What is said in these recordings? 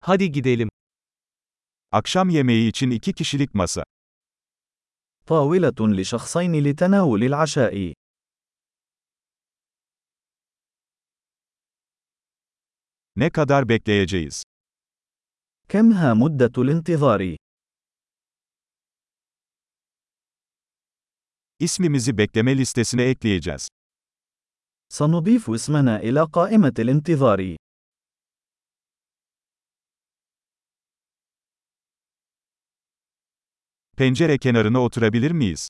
Hadi gidelim. Akşam yemeği için iki kişilik masa. طاولة لشخصين لتناول العشاء. Ne kadar bekleyeceğiz? كم ها مدة الانتظار؟ İsmimizi bekleme listesine ekleyeceğiz. سنضيف اسمنا إلى قائمة الانتظار. Pencere kenarına oturabilir miyiz?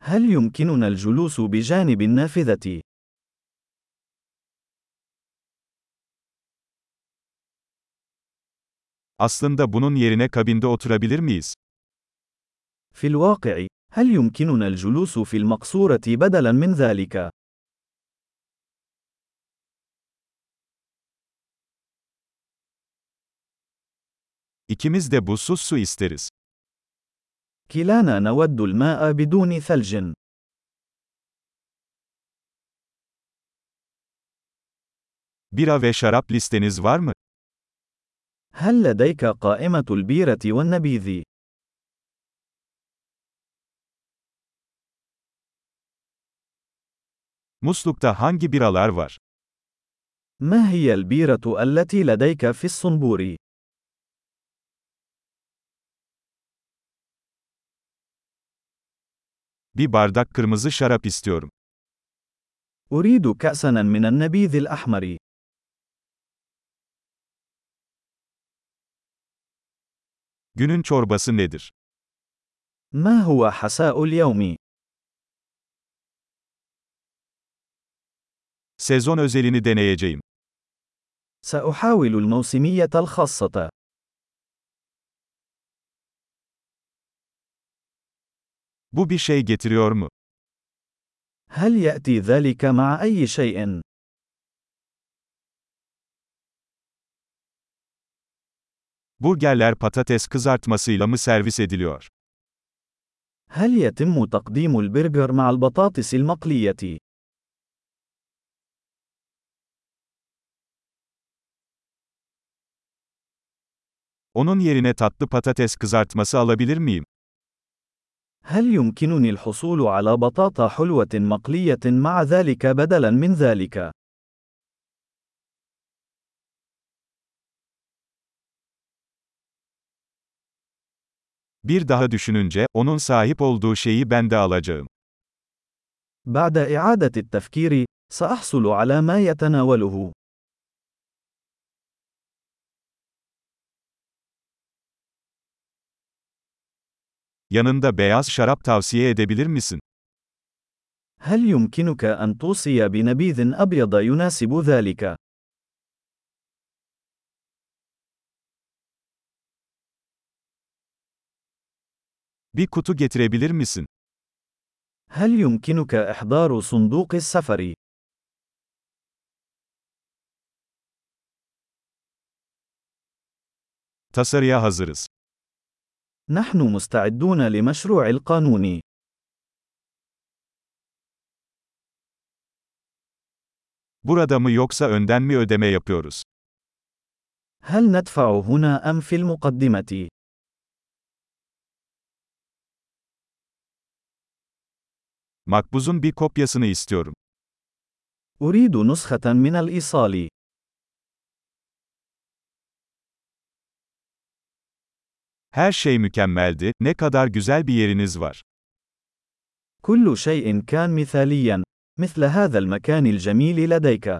هل يمكننا الجلوس بجانب النافذة؟ Aslında bunun yerine kabinde oturabilir miyiz? في الواقع، هل يمكننا الجلوس في المقصورة بدلاً من ذلك؟ İkimiz de buzsuz su isteriz. كلانا نود الماء بدون ثلج. Bira ve şarap listeniz var mı? هل لديك قائمة البيرة والنبيذ؟ Muslukta hangi biralar var? ما هي البيرة التي لديك في الصنبور؟ Bir bardak kırmızı şarap istiyorum. أريد كأساً من النبيذ الأحمر. Günün çorbası nedir? ما هو حساء اليوم؟ Sezon özelini deneyeceğim. سأحاول الموسمية الخاصة. Bu bir şey getiriyor mu? هل يأتي ذلك مع أي شيء؟ Burgerler patates kızartmasıyla mı servis ediliyor? هل يتم تقديم البرجر مع البطاطس المقلية؟ Onun yerine tatlı patates kızartması alabilir miyim? هل يمكنني الحصول على بطاطا حلوة مقلية مع ذلك بدلاً من ذلك؟ Bir daha düşününce, onun sahip olduğu şeyi ben de alacağım. بعد إعادة التفكير، سأحصل على ما يتناوله. Yanında beyaz şarap tavsiye edebilir misin? هل يمكنك أن توصي بنبيذ أبيض يناسب ذلك؟ Bir kutu getirebilir misin? هل يمكنك إحضار صندوق السفر؟ Tasarıya hazırız. نحن مستعدون لمشروع القانون. Burada mı yoksa önden mi ödeme yapıyoruz? هل ندفع هنا أم في المقدمة؟ Makbuzun bir kopyasını istiyorum. أريد نسخة من الإيصال. Her şey mükemmeldi, ne kadar güzel bir yeriniz var. كل شيء كان مثاليا. مثل هذا المكان الجميل لديك.